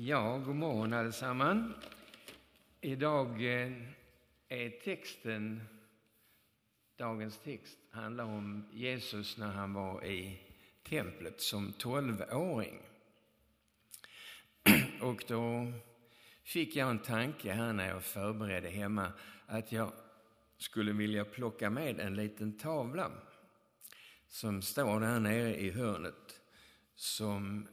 Ja, god morgon allesammans. Idag eh, är texten, dagens text handlar om Jesus när han var i templet som tolvåring. Och då fick jag en tanke här när jag förberedde hemma att jag skulle vilja plocka med en liten tavla som står där nere i hörnet som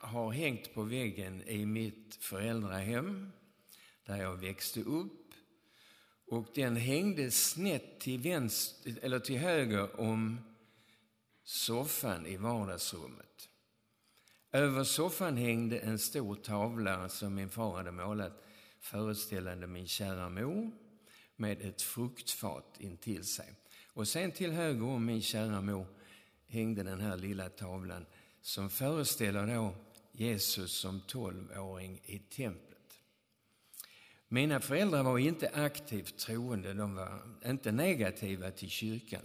har hängt på väggen i mitt föräldrahem där jag växte upp. Och den hängde snett till, vänster, eller till höger om soffan i vardagsrummet. Över soffan hängde en stor tavla som min far hade målat föreställande min kära mor med ett fruktfat intill sig. Och sen till höger om min kära mor hängde den här lilla tavlan som föreställer då Jesus som tolvåring i templet. Mina föräldrar var inte aktivt troende, de var inte negativa till kyrkan.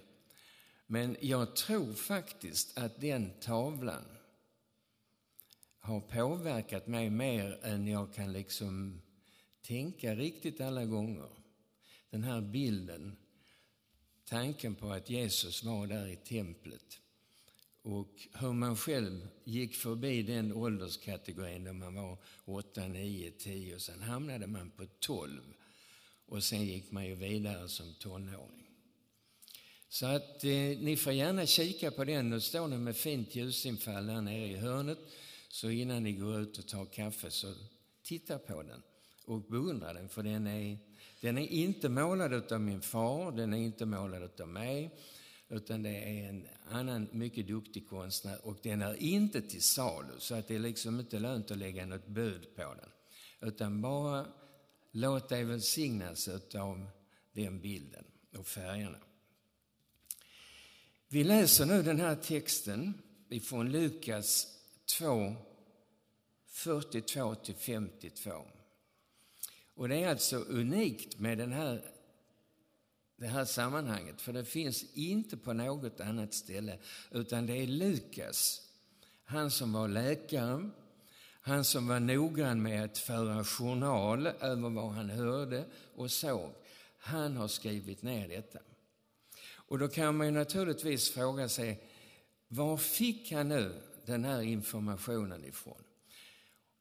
Men jag tror faktiskt att den tavlan har påverkat mig mer än jag kan liksom tänka riktigt alla gånger. Den här bilden, tanken på att Jesus var där i templet och hur man själv gick förbi den ålderskategorin där man var 8, 9, 10 och sen hamnade man på 12 och sen gick man ju vidare som tonåring. Så att eh, ni får gärna kika på den. Nu står den med fint ljusinfall där nere i hörnet. Så innan ni går ut och tar kaffe så titta på den och beundra den för den är, den är inte målad av min far, den är inte målad av mig utan det är en annan mycket duktig konstnär och den är inte till salu så att det är liksom inte lönt att lägga något bud på den. Utan bara låt dig välsignas av den bilden och färgerna. Vi läser nu den här texten ifrån Lukas 2, 42 till 52. Och det är alltså unikt med den här det här sammanhanget, för det finns inte på något annat ställe, utan det är Lukas, han som var läkare, han som var noggrann med att föra journal över vad han hörde och såg. Han har skrivit ner detta. Och då kan man ju naturligtvis fråga sig, var fick han nu den här informationen ifrån?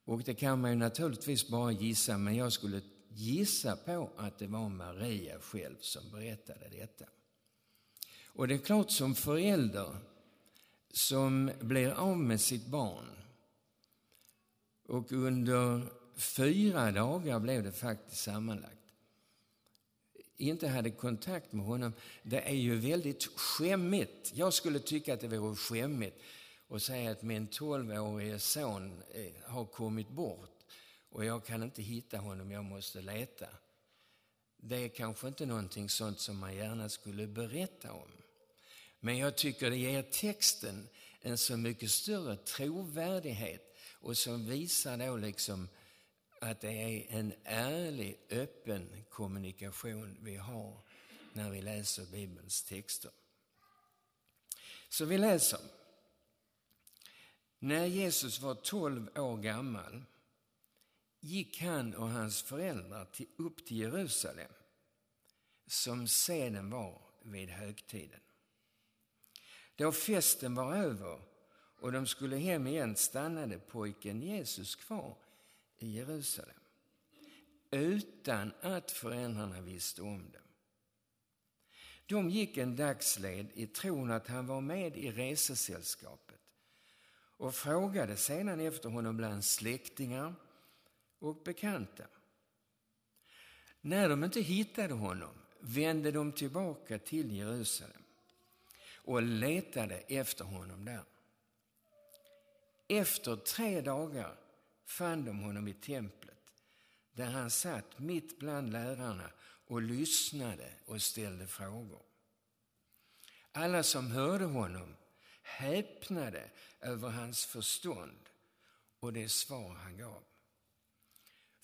Och det kan man ju naturligtvis bara gissa, men jag skulle gissa på att det var Maria själv som berättade detta. Och det är klart som förälder som blir av med sitt barn och under fyra dagar blev det faktiskt sammanlagt inte hade kontakt med honom. Det är ju väldigt skämmigt. Jag skulle tycka att det vore skämmigt att säga att min tolvårige son eh, har kommit bort och jag kan inte hitta honom, jag måste leta. Det är kanske inte någonting sånt som man gärna skulle berätta om. Men jag tycker det ger texten en så mycket större trovärdighet och som visar då liksom att det är en ärlig, öppen kommunikation vi har när vi läser Bibelns texter. Så vi läser. När Jesus var 12 år gammal gick han och hans föräldrar till, upp till Jerusalem som seden var vid högtiden. Då festen var över och de skulle hem igen stannade pojken Jesus kvar i Jerusalem utan att föräldrarna visste om det. De gick en dagsled i tron att han var med i resesällskapet och frågade sedan efter honom bland släktingar och bekanta. När de inte hittade honom vände de tillbaka till Jerusalem och letade efter honom där. Efter tre dagar fann de honom i templet där han satt mitt bland lärarna och lyssnade och ställde frågor. Alla som hörde honom häpnade över hans förstånd och det svar han gav.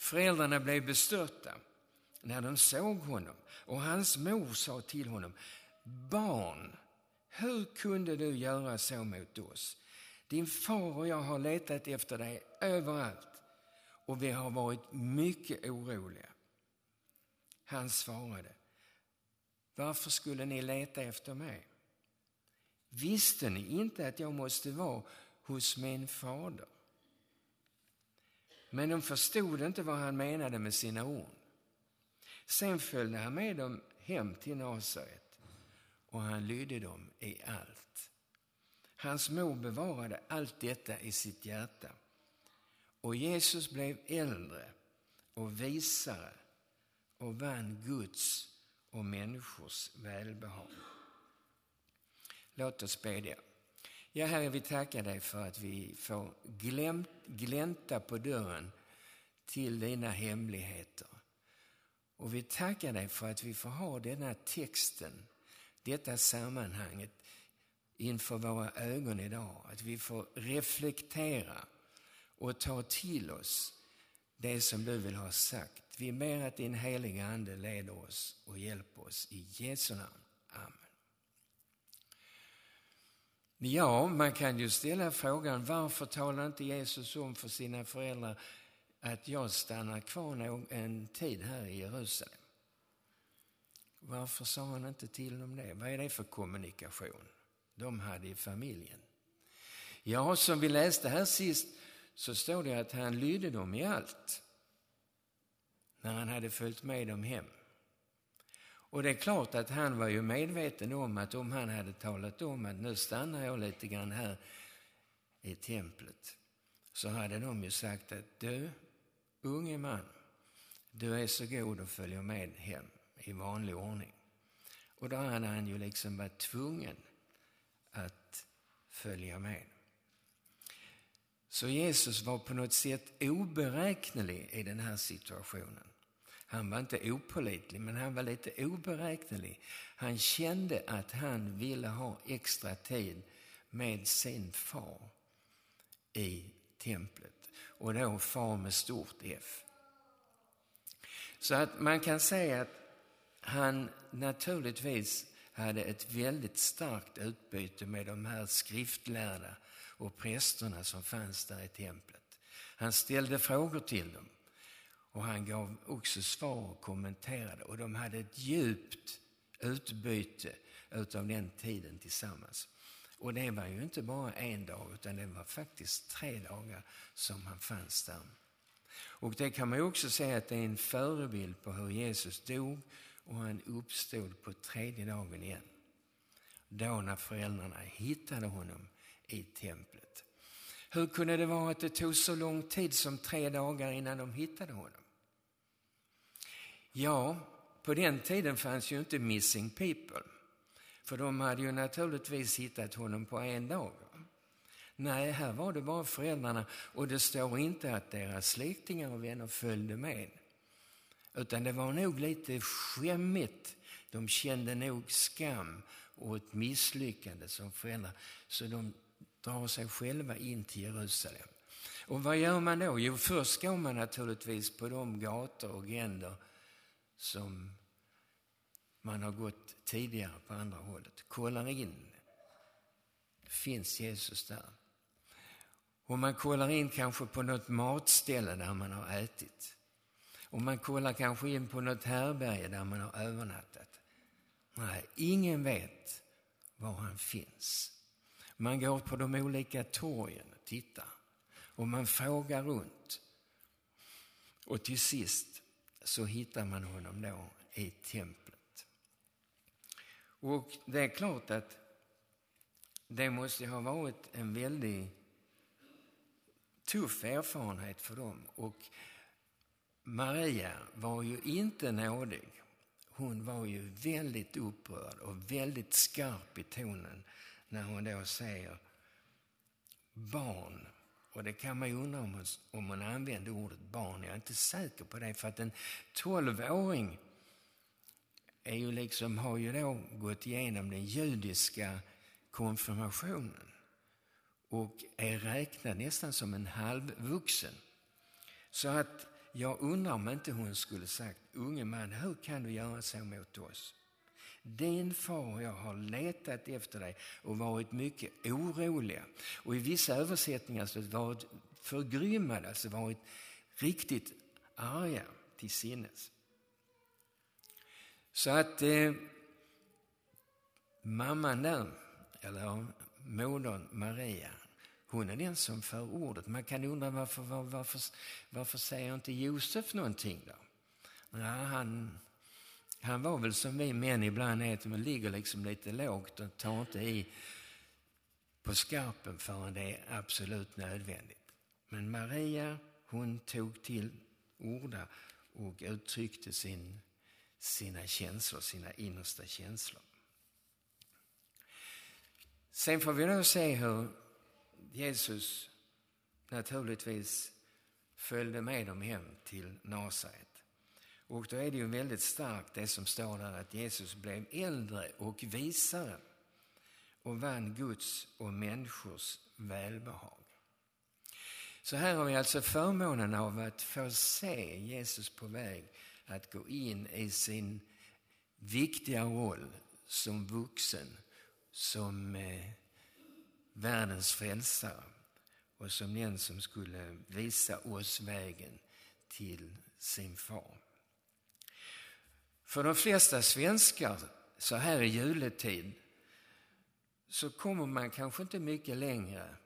Föräldrarna blev bestörta när de såg honom och hans mor sa till honom, barn, hur kunde du göra så mot oss? Din far och jag har letat efter dig överallt och vi har varit mycket oroliga. Han svarade, varför skulle ni leta efter mig? Visste ni inte att jag måste vara hos min fader? Men de förstod inte vad han menade med sina ord. Sen följde han med dem hem till Nasaret och han lydde dem i allt. Hans mor bevarade allt detta i sitt hjärta. Och Jesus blev äldre och visare och vann Guds och människors välbehag. Låt oss bedja. Ja, Herre, vi tackar dig för att vi får glämt, glänta på dörren till dina hemligheter. Och vi tackar dig för att vi får ha denna texten, detta sammanhanget inför våra ögon idag. Att vi får reflektera och ta till oss det som du vill ha sagt. Vi ber att din heliga Ande leder oss och hjälper oss. I Jesu namn. Amen. Ja, man kan ju ställa frågan varför talar inte Jesus om för sina föräldrar att jag stannar kvar en tid här i Jerusalem? Varför sa han inte till dem det? Vad är det för kommunikation de hade i familjen? Ja, som vi läste här sist så står det att han lydde dem i allt när han hade följt med dem hem. Och det är klart att han var ju medveten om att om han hade talat om att nu stannar jag lite grann här i templet så hade de ju sagt att du, unge man, du är så god och följer med hem i vanlig ordning. Och då hade han ju liksom varit tvungen att följa med. Så Jesus var på något sätt oberäknelig i den här situationen. Han var inte opålitlig, men han var lite oberäknelig. Han kände att han ville ha extra tid med sin far i templet. Och då far med stort F. Så att man kan säga att han naturligtvis hade ett väldigt starkt utbyte med de här skriftlärda och prästerna som fanns där i templet. Han ställde frågor till dem. Och han gav också svar och kommenterade och de hade ett djupt utbyte utav den tiden tillsammans. Och det var ju inte bara en dag utan det var faktiskt tre dagar som han fanns där. Och det kan man ju också säga att det är en förebild på hur Jesus dog och han uppstod på tredje dagen igen. Då när föräldrarna hittade honom i templet. Hur kunde det vara att det tog så lång tid som tre dagar innan de hittade honom? Ja, på den tiden fanns ju inte Missing People. För de hade ju naturligtvis hittat honom på en dag. Nej, här var det bara föräldrarna och det står inte att deras släktingar och vänner följde med. Utan det var nog lite skämmigt. De kände nog skam och ett misslyckande som föräldrar. Så de drar sig själva in till Jerusalem. Och vad gör man då? Jo, först går man naturligtvis på de gator och gränder som man har gått tidigare på andra hållet. Kollar in. Finns Jesus där? Och man kollar in kanske på något matställe där man har ätit. Och man kollar kanske in på något härberge där man har övernattat. Nej, ingen vet var han finns. Man går på de olika torgen och tittar. Och man frågar runt. Och till sist så hittar man honom då i templet. Och det är klart att det måste ha varit en väldigt tuff erfarenhet för dem. Och Maria var ju inte nådig. Hon var ju väldigt upprörd och väldigt skarp i tonen när hon då säger barn och det kan man ju undra om, om hon använder ordet barn. Jag är inte säker på det. För att en tolvåring är ju liksom, har ju då gått igenom den judiska konfirmationen och är räknad nästan som en halvvuxen. Så att jag undrar om inte hon skulle sagt, unge man, hur kan du göra så mot oss? Din far och jag har letat efter dig och varit mycket oroliga. Och i vissa översättningar så har varit förgrymmade, alltså varit riktigt arga till sinnes. Så att eh, mamman där, eller modern Maria, hon är den som för ordet. Man kan undra varför, var, varför, varför säger inte Josef någonting då? Ja, han, han var väl som vi män ibland är, att man ligger liksom lite lågt och tar inte i på skarpen förrän det är absolut nödvändigt. Men Maria, hon tog till orda och uttryckte sin, sina känslor, sina innersta känslor. Sen får vi då se hur Jesus naturligtvis följde med dem hem till Nasaret. Och då är det ju väldigt starkt det som står där att Jesus blev äldre och visare och vann Guds och människors välbehag. Så här har vi alltså förmånen av att få se Jesus på väg att gå in i sin viktiga roll som vuxen, som eh, världens frälsare och som den som skulle visa oss vägen till sin far. För de flesta svenskar så här i juletid så kommer man kanske inte mycket längre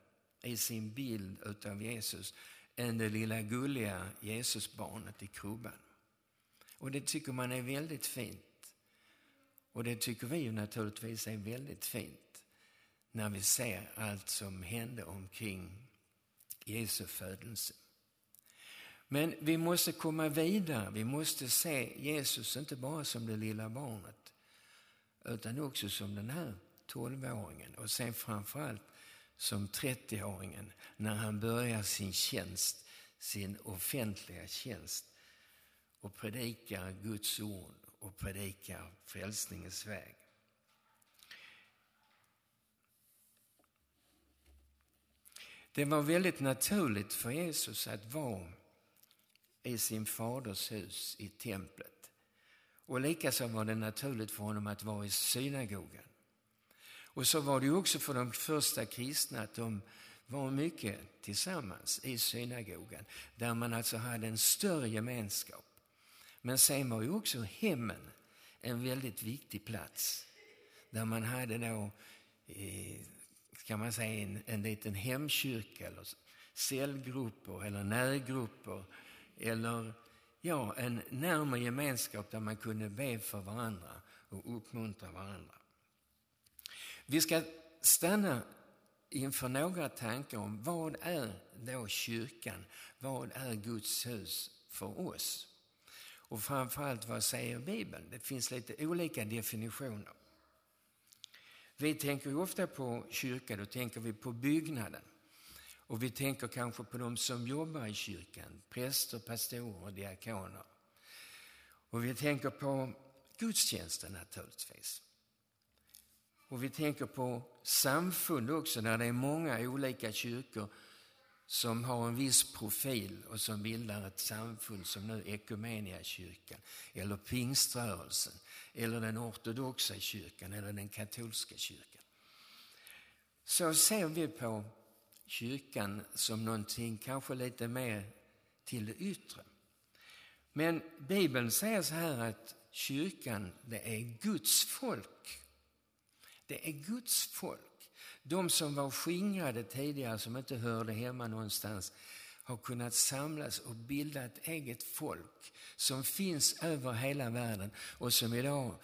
i sin bild utav Jesus än det lilla gulliga Jesusbarnet i krubban. Och det tycker man är väldigt fint. Och det tycker vi naturligtvis är väldigt fint när vi ser allt som hände omkring Jesu födelse. Men vi måste komma vidare. Vi måste se Jesus inte bara som det lilla barnet utan också som den här tolvåringen och sen framförallt som 30-åringen när han börjar sin tjänst, sin offentliga tjänst och predikar Guds ord och predikar frälsningens väg. Det var väldigt naturligt för Jesus att vara i sin faders hus i templet. Och likaså var det naturligt för honom att vara i synagogan. Och så var det också för de första kristna att de var mycket tillsammans i synagogan där man alltså hade en större gemenskap. Men sen var ju också hemmen en väldigt viktig plats där man hade då, eh, kan man säga, en, en liten hemkyrka eller cellgrupper eller närgrupper eller ja, en närmare gemenskap där man kunde be för varandra och uppmuntra varandra. Vi ska stanna inför några tankar om vad är då kyrkan? Vad är Guds hus för oss? Och framförallt vad säger Bibeln? Det finns lite olika definitioner. Vi tänker ofta på kyrkan, då tänker vi på byggnaden. Och vi tänker kanske på de som jobbar i kyrkan, präster, pastorer och diakoner. Och vi tänker på gudstjänsten naturligtvis. Och vi tänker på samfund också, där det är många olika kyrkor som har en viss profil och som bildar ett samfund som nu Ekumeniakyrkan eller pingströrelsen eller den ortodoxa kyrkan eller den katolska kyrkan. Så ser vi på kyrkan som någonting kanske lite mer till det yttre. Men Bibeln säger så här att kyrkan det är Guds folk. Det är Guds folk. De som var skingrade tidigare, som inte hörde hemma någonstans, har kunnat samlas och bilda ett eget folk som finns över hela världen och som idag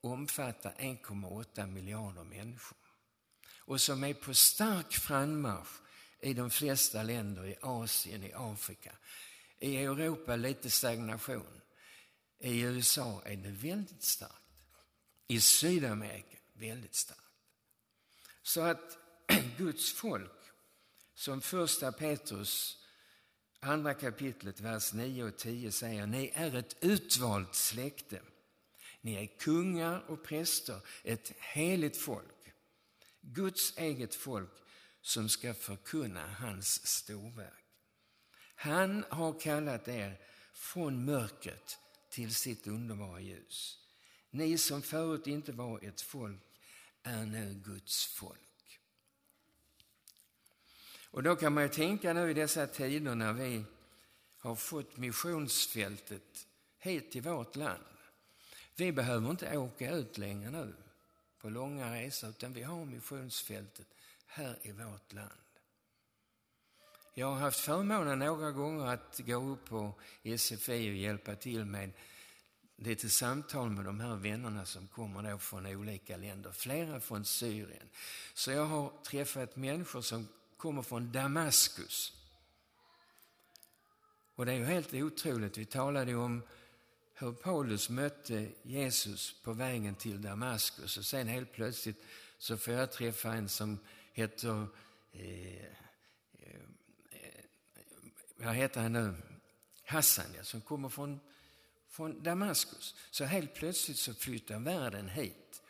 omfattar 1,8 miljarder människor. Och som är på stark frammarsch i de flesta länder i Asien, i Afrika. I Europa lite stagnation. I USA är det väldigt starkt. I Sydamerika väldigt starkt. Så att Guds folk, som första Petrus andra kapitlet, vers 9 och 10 säger, ni är ett utvalt släkte. Ni är kungar och präster, ett heligt folk. Guds eget folk som ska förkunna hans storverk. Han har kallat er från mörkret till sitt underbara ljus. Ni som förut inte var ett folk är nu Guds folk. Och då kan man ju tänka nu i dessa tider när vi har fått missionsfältet hit till vårt land. Vi behöver inte åka ut längre nu på långa resor utan vi har missionsfältet här i vårt land. Jag har haft förmånen några gånger att gå upp på SFI och hjälpa till med lite samtal med de här vännerna som kommer då från olika länder, flera från Syrien. Så jag har träffat människor som kommer från Damaskus. Och det är ju helt otroligt. Vi talade om hur Paulus mötte Jesus på vägen till Damaskus och sen helt plötsligt så får jag träffa en som heter, eh, eh, vad heter han nu, Hassan, ja, som kommer från, från Damaskus. Så helt plötsligt så flyttar världen hit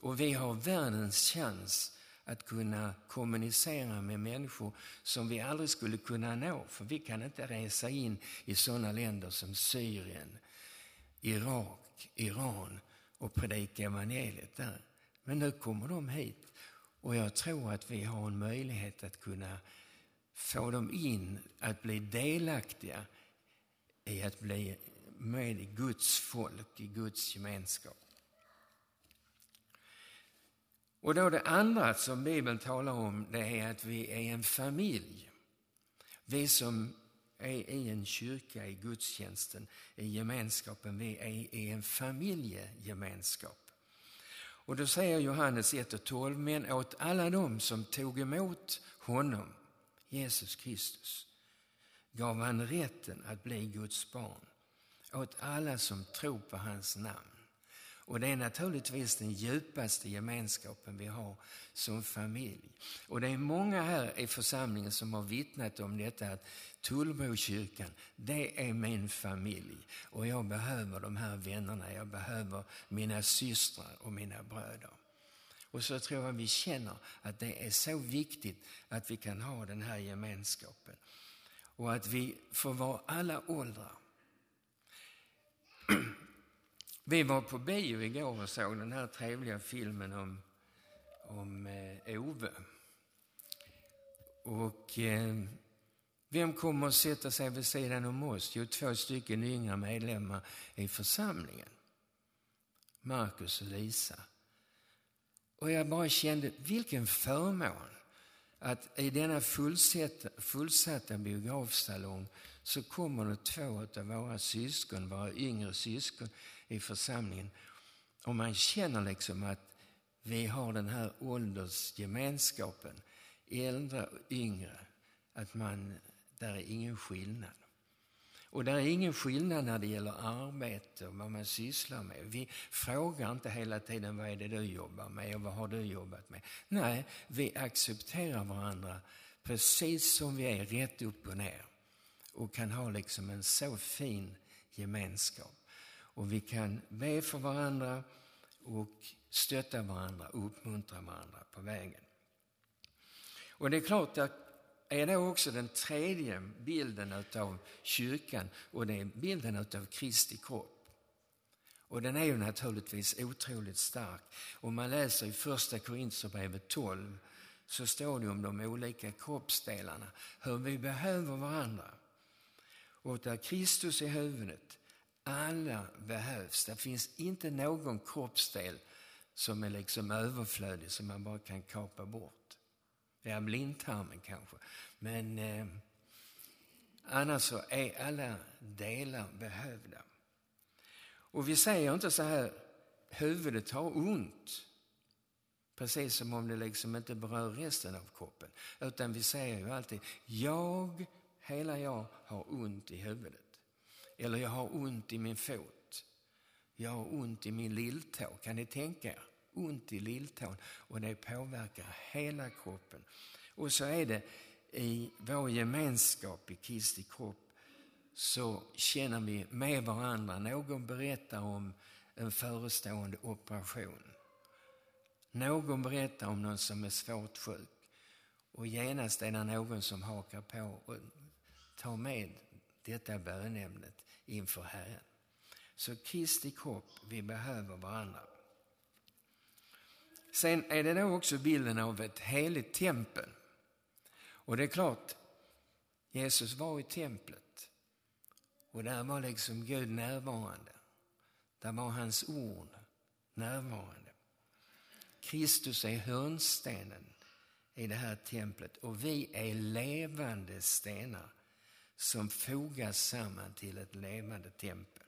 och vi har världens chans att kunna kommunicera med människor som vi aldrig skulle kunna nå. För vi kan inte resa in i sådana länder som Syrien, Irak, Iran och predika evangeliet där. Men nu kommer de hit och jag tror att vi har en möjlighet att kunna få dem in, att bli delaktiga i att bli med i Guds folk, i Guds gemenskap. Och då det andra som Bibeln talar om, det är att vi är en familj. Vi som är i en kyrka, i gudstjänsten, i gemenskapen, vi är i en familjegemenskap. Och då säger Johannes 1 och 12, men åt alla dem som tog emot honom, Jesus Kristus, gav han rätten att bli Guds barn. Åt alla som tror på hans namn. Och det är naturligtvis den djupaste gemenskapen vi har som familj. Och det är många här i församlingen som har vittnat om detta att Tullbrokyrkan, det är min familj. Och jag behöver de här vännerna, jag behöver mina systrar och mina bröder. Och så tror jag vi känner att det är så viktigt att vi kan ha den här gemenskapen. Och att vi får vara alla åldrar. Vi var på bio igår och såg den här trevliga filmen om, om eh, Ove. Och eh, vem kommer att sätta sig vid sidan om oss? Jo, två stycken yngre medlemmar i församlingen. Markus och Lisa. Och jag bara kände, vilken förmån att i denna fullsatta, fullsatta biografsalong så kommer det två av våra syskon, våra yngre syskon i församlingen. Och man känner liksom att vi har den här åldersgemenskapen, äldre och yngre, att man, där är ingen skillnad. Och det är ingen skillnad när det gäller arbete och vad man sysslar med. Vi frågar inte hela tiden vad är det du jobbar med och vad har du jobbat med. Nej, vi accepterar varandra precis som vi är, rätt upp och ner. Och kan ha liksom en så fin gemenskap. Och vi kan be för varandra och stötta varandra och uppmuntra varandra på vägen. Och det är klart att är det också den tredje bilden av kyrkan och det är bilden av Kristi kropp. Och den är ju naturligtvis otroligt stark. Om man läser i första Korintierbrevet 12 så står det om de olika kroppsdelarna, hur vi behöver varandra. Och där Kristus är huvudet, alla behövs. Det finns inte någon kroppsdel som är liksom överflödig som man bara kan kapa bort. Ja, blindtarmen kanske. Men eh, annars så är alla delar behövda. Och vi säger inte så här, huvudet har ont. Precis som om det liksom inte berör resten av kroppen. Utan vi säger ju alltid, jag, hela jag, har ont i huvudet. Eller jag har ont i min fot. Jag har ont i min lilltå. Kan ni tänka er? ont i lilltån och det påverkar hela kroppen. Och så är det i vår gemenskap i Kristi kropp så känner vi med varandra. Någon berättar om en förestående operation. Någon berättar om någon som är svårt sjuk. Och genast är det någon som hakar på och tar med detta bönämnet inför Herren. Så Kristi kropp, vi behöver varandra. Sen är det då också bilden av ett heligt tempel. Och det är klart, Jesus var i templet. Och där var liksom Gud närvarande. Där var hans ord närvarande. Kristus är hörnstenen i det här templet och vi är levande stenar som fogas samman till ett levande tempel.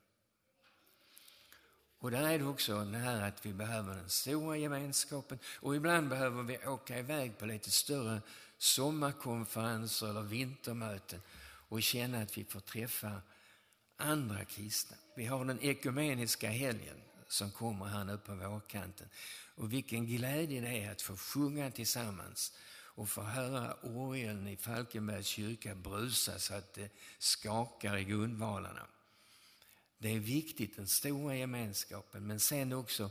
Och där är det också det här att vi behöver den stora gemenskapen och ibland behöver vi åka iväg på lite större sommarkonferenser eller vintermöten och känna att vi får träffa andra kristna. Vi har den ekumeniska helgen som kommer här nu på vårkanten. Och vilken glädje det är att få sjunga tillsammans och få höra orgeln i Falkenbergs kyrka brusa så att det skakar i grundvalarna. Det är viktigt, den stora gemenskapen, men sen också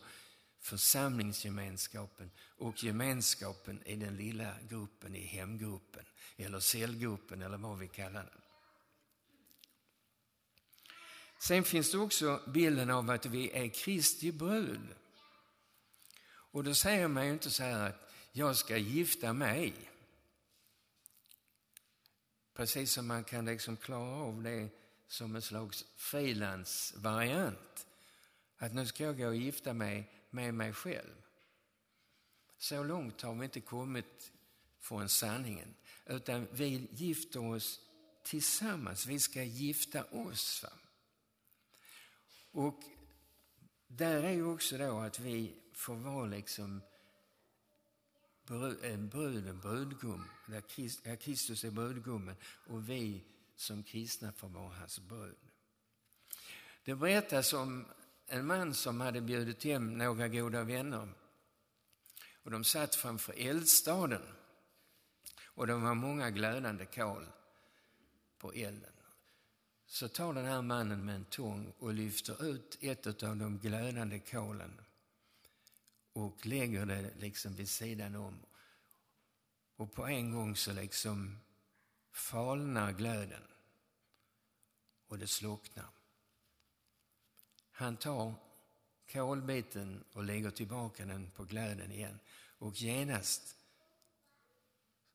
församlingsgemenskapen och gemenskapen i den lilla gruppen, i hemgruppen eller cellgruppen eller vad vi kallar den. Sen finns det också bilden av att vi är Kristi brud. Och då säger man ju inte så här att jag ska gifta mig. Precis som man kan liksom klara av det som en slags frilansvariant. Att nu ska jag gå och gifta mig med mig själv. Så långt har vi inte kommit från sanningen. Utan vi gifter oss tillsammans. Vi ska gifta oss. Va? Och där är ju också då att vi får vara liksom en brud, en brudgum, där Kristus är brudgummen och vi som kristna får vara hans brud. Det berättas om en man som hade bjudit hem några goda vänner. Och de satt framför eldstaden och det var många glödande kol på elden. Så tar den här mannen med en tång och lyfter ut ett av de glödande kolen och lägger det liksom vid sidan om. Och på en gång så liksom falnar glöden och det slocknar. Han tar kolbiten och lägger tillbaka den på glöden igen och genast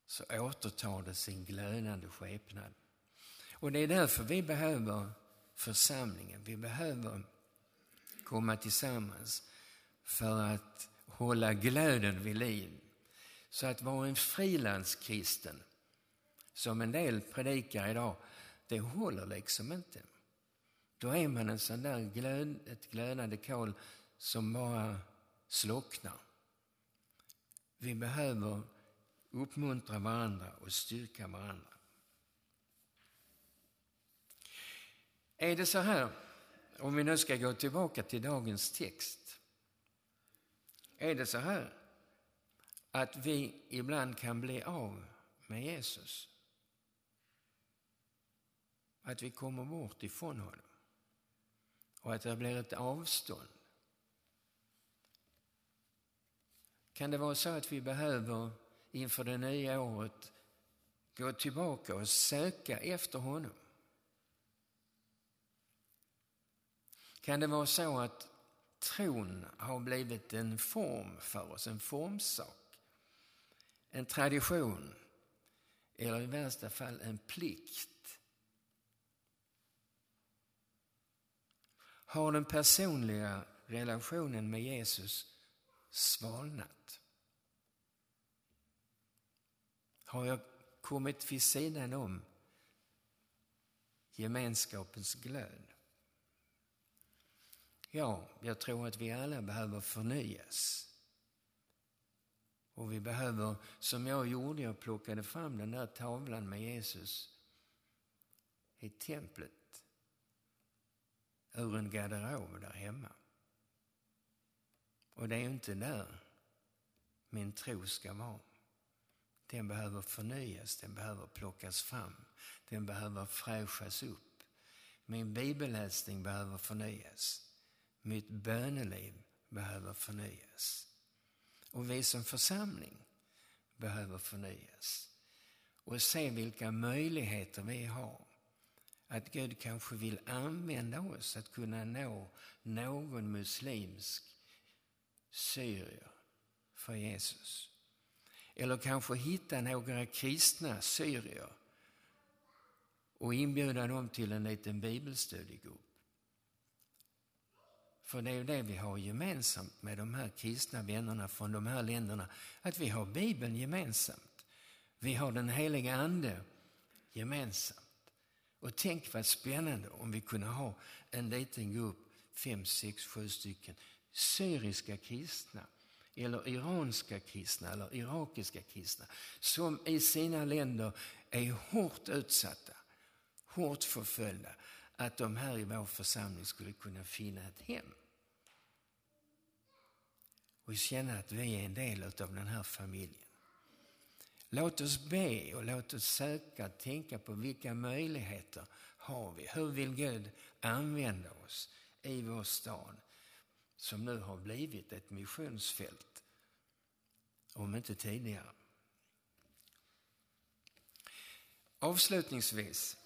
så återtar det sin glödande skepnad. Och det är därför vi behöver församlingen. Vi behöver komma tillsammans för att hålla glöden vid liv. Så att vara en frilanskristen, som en del predikar idag, det håller liksom inte. Då är man en sån där glöd, ett glödande kol som bara slocknar. Vi behöver uppmuntra varandra och styrka varandra. Är det så här, om vi nu ska gå tillbaka till dagens text. Är det så här att vi ibland kan bli av med Jesus? Att vi kommer bort ifrån honom och att det blir ett avstånd. Kan det vara så att vi behöver inför det nya året gå tillbaka och söka efter honom? Kan det vara så att tron har blivit en form för oss, en formsak? En tradition eller i värsta fall en plikt? Har den personliga relationen med Jesus svalnat? Har jag kommit vid sidan om gemenskapens glöd? Ja, jag tror att vi alla behöver förnyas. Och vi behöver, som jag gjorde, jag plockade fram den där tavlan med Jesus i templet ur en garderob där hemma. Och det är inte där min tro ska vara. Den behöver förnyas, den behöver plockas fram, den behöver fräschas upp. Min bibelläsning behöver förnyas. Mitt böneliv behöver förnyas. Och vi som församling behöver förnyas. Och se vilka möjligheter vi har. Att Gud kanske vill använda oss att kunna nå någon muslimsk syrier för Jesus. Eller kanske hitta några kristna syrier och inbjuda dem till en liten bibelstudiegrupp. För det är ju det vi har gemensamt med de här kristna vännerna från de här länderna, att vi har Bibeln gemensamt. Vi har den heliga Ande gemensamt. Och tänk vad spännande om vi kunde ha en liten grupp, fem, sex, sju stycken syriska kristna eller iranska kristna eller irakiska kristna som i sina länder är hårt utsatta, hårt förföljda, att de här i vår församling skulle kunna finna ett hem. Och känna att vi är en del av den här familjen. Låt oss be och låt oss söka tänka på vilka möjligheter har vi? Hur vill Gud använda oss i vår stad som nu har blivit ett missionsfält, om inte tidigare. Avslutningsvis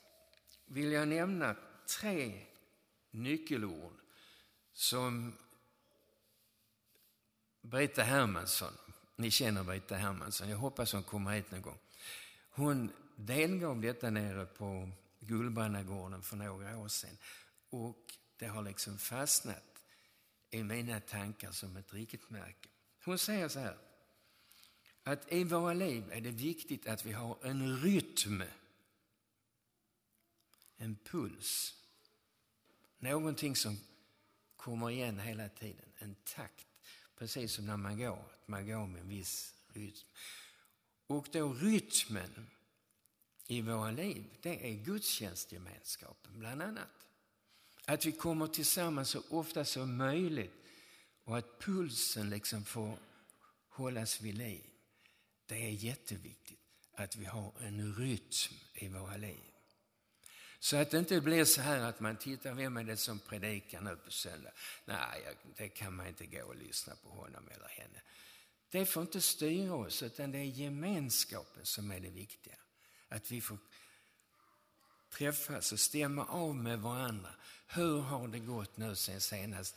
vill jag nämna tre nyckelord som Brita Hermansson, ni känner Brita Hermansson, jag hoppas hon kommer hit någon gång. Hon delgav detta nere på Gullbrannagården för några år sedan. Och det har liksom fastnat i mina tankar som ett riktigt märke. Hon säger så här, att i våra liv är det viktigt att vi har en rytm, en puls, någonting som kommer igen hela tiden, en takt, precis som när man går, att man går med en viss rytm. Och då rytmen i våra liv, det är gudstjänstgemenskapen bland annat. Att vi kommer tillsammans så ofta som möjligt och att pulsen liksom får hållas vid liv. Det är jätteviktigt att vi har en rytm i våra liv. Så att det inte blir så här att man tittar, vem är det som predikar nu på söndag? Nej, det kan man inte gå och lyssna på honom eller henne. Det får inte styra oss, utan det är gemenskapen som är det viktiga. Att vi får träffas och stämma av med varandra. Hur har det gått nu sen senast?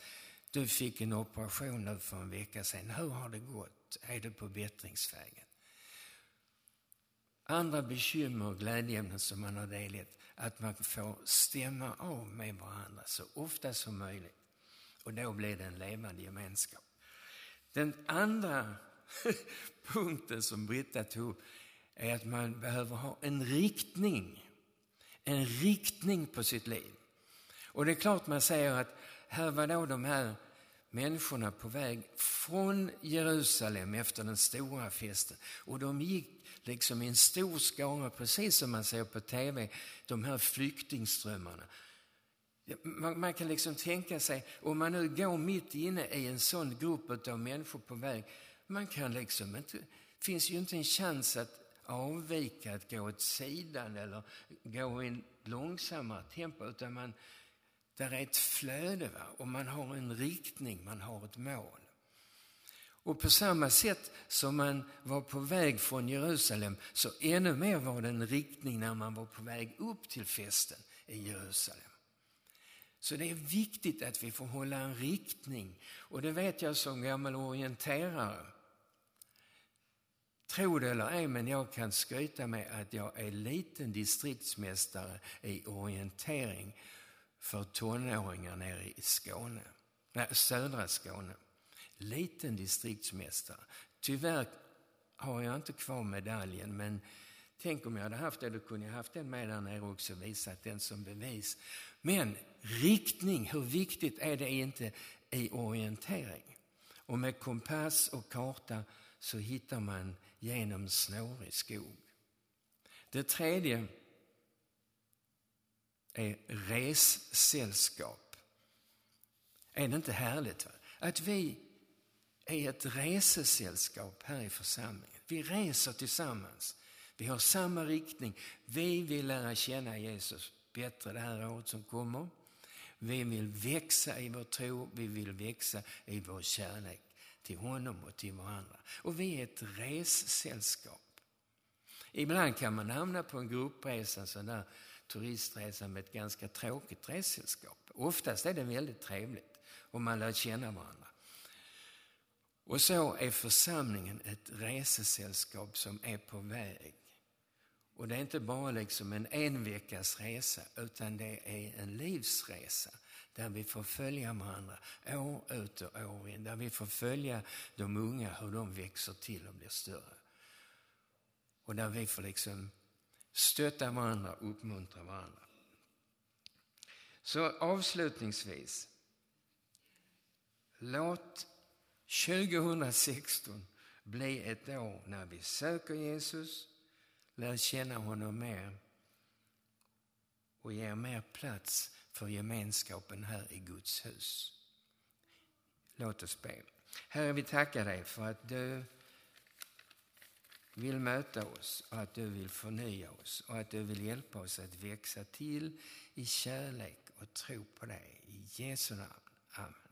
Du fick en operation nu för en vecka sedan. Hur har det gått? Är du på bättringsvägen? Andra bekymmer och glädjeämnen som man har delat, att man får stämma av med varandra så ofta som möjligt. Och då blir det en levande gemenskap. Den andra punkten som Britta tog upp är att man behöver ha en riktning en riktning på sitt liv. Och det är klart man säger att här var då de här människorna på väg från Jerusalem efter den stora festen. Och de gick liksom i en stor skara, precis som man ser på tv, de här flyktingströmmarna. Man, man, kan liksom tänka sig, om man nu går mitt inne i en sån grupp av människor på väg, man kan liksom inte, finns ju inte en chans att avvika, att gå åt sidan eller gå i en långsammare tempo, utan man, där är ett flöde va? och man har en riktning, man har ett mål. Och på samma sätt som man var på väg från Jerusalem, så ännu mer var det en riktning när man var på väg upp till festen i Jerusalem. Så det är viktigt att vi får hålla en riktning. Och det vet jag som gammal orienterare Tro det eller ej, men jag kan skryta med att jag är liten distriktsmästare i orientering för tonåringar nere i Skåne, nej, södra Skåne. Liten distriktsmästare. Tyvärr har jag inte kvar medaljen, men tänk om jag hade haft det, då kunde jag haft den med där nere också, och visat den som bevis. Men riktning, hur viktigt är det inte i orientering? Och med kompass och karta så hittar man genom snårig skog. Det tredje är ressällskap. Är det inte härligt? Va? Att vi är ett resesällskap här i församlingen. Vi reser tillsammans. Vi har samma riktning. Vi vill lära känna Jesus bättre det här året som kommer. Vi vill växa i vår tro, vi vill växa i vår kärlek till honom och till varandra. Och vi är ett ressällskap. Ibland kan man hamna på en gruppresa, sådär turistresa med ett ganska tråkigt resesällskap. Oftast är det väldigt trevligt och man lär känna varandra. Och så är församlingen ett resesällskap som är på väg Och det är inte bara liksom en en veckas resa utan det är en livsresa där vi får följa varandra år ut och år in. Där vi får följa de unga hur de växer till och blir större. Och där vi får liksom stötta varandra uppmuntra varandra. Så avslutningsvis, låt 2016 bli ett år när vi söker Jesus, lär känna honom mer och ger mer plats för gemenskapen här i Guds hus. Låt oss be. Herre, vi tackar dig för att du vill möta oss och att du vill förnya oss och att du vill hjälpa oss att växa till i kärlek och tro på dig. I Jesu namn. Amen.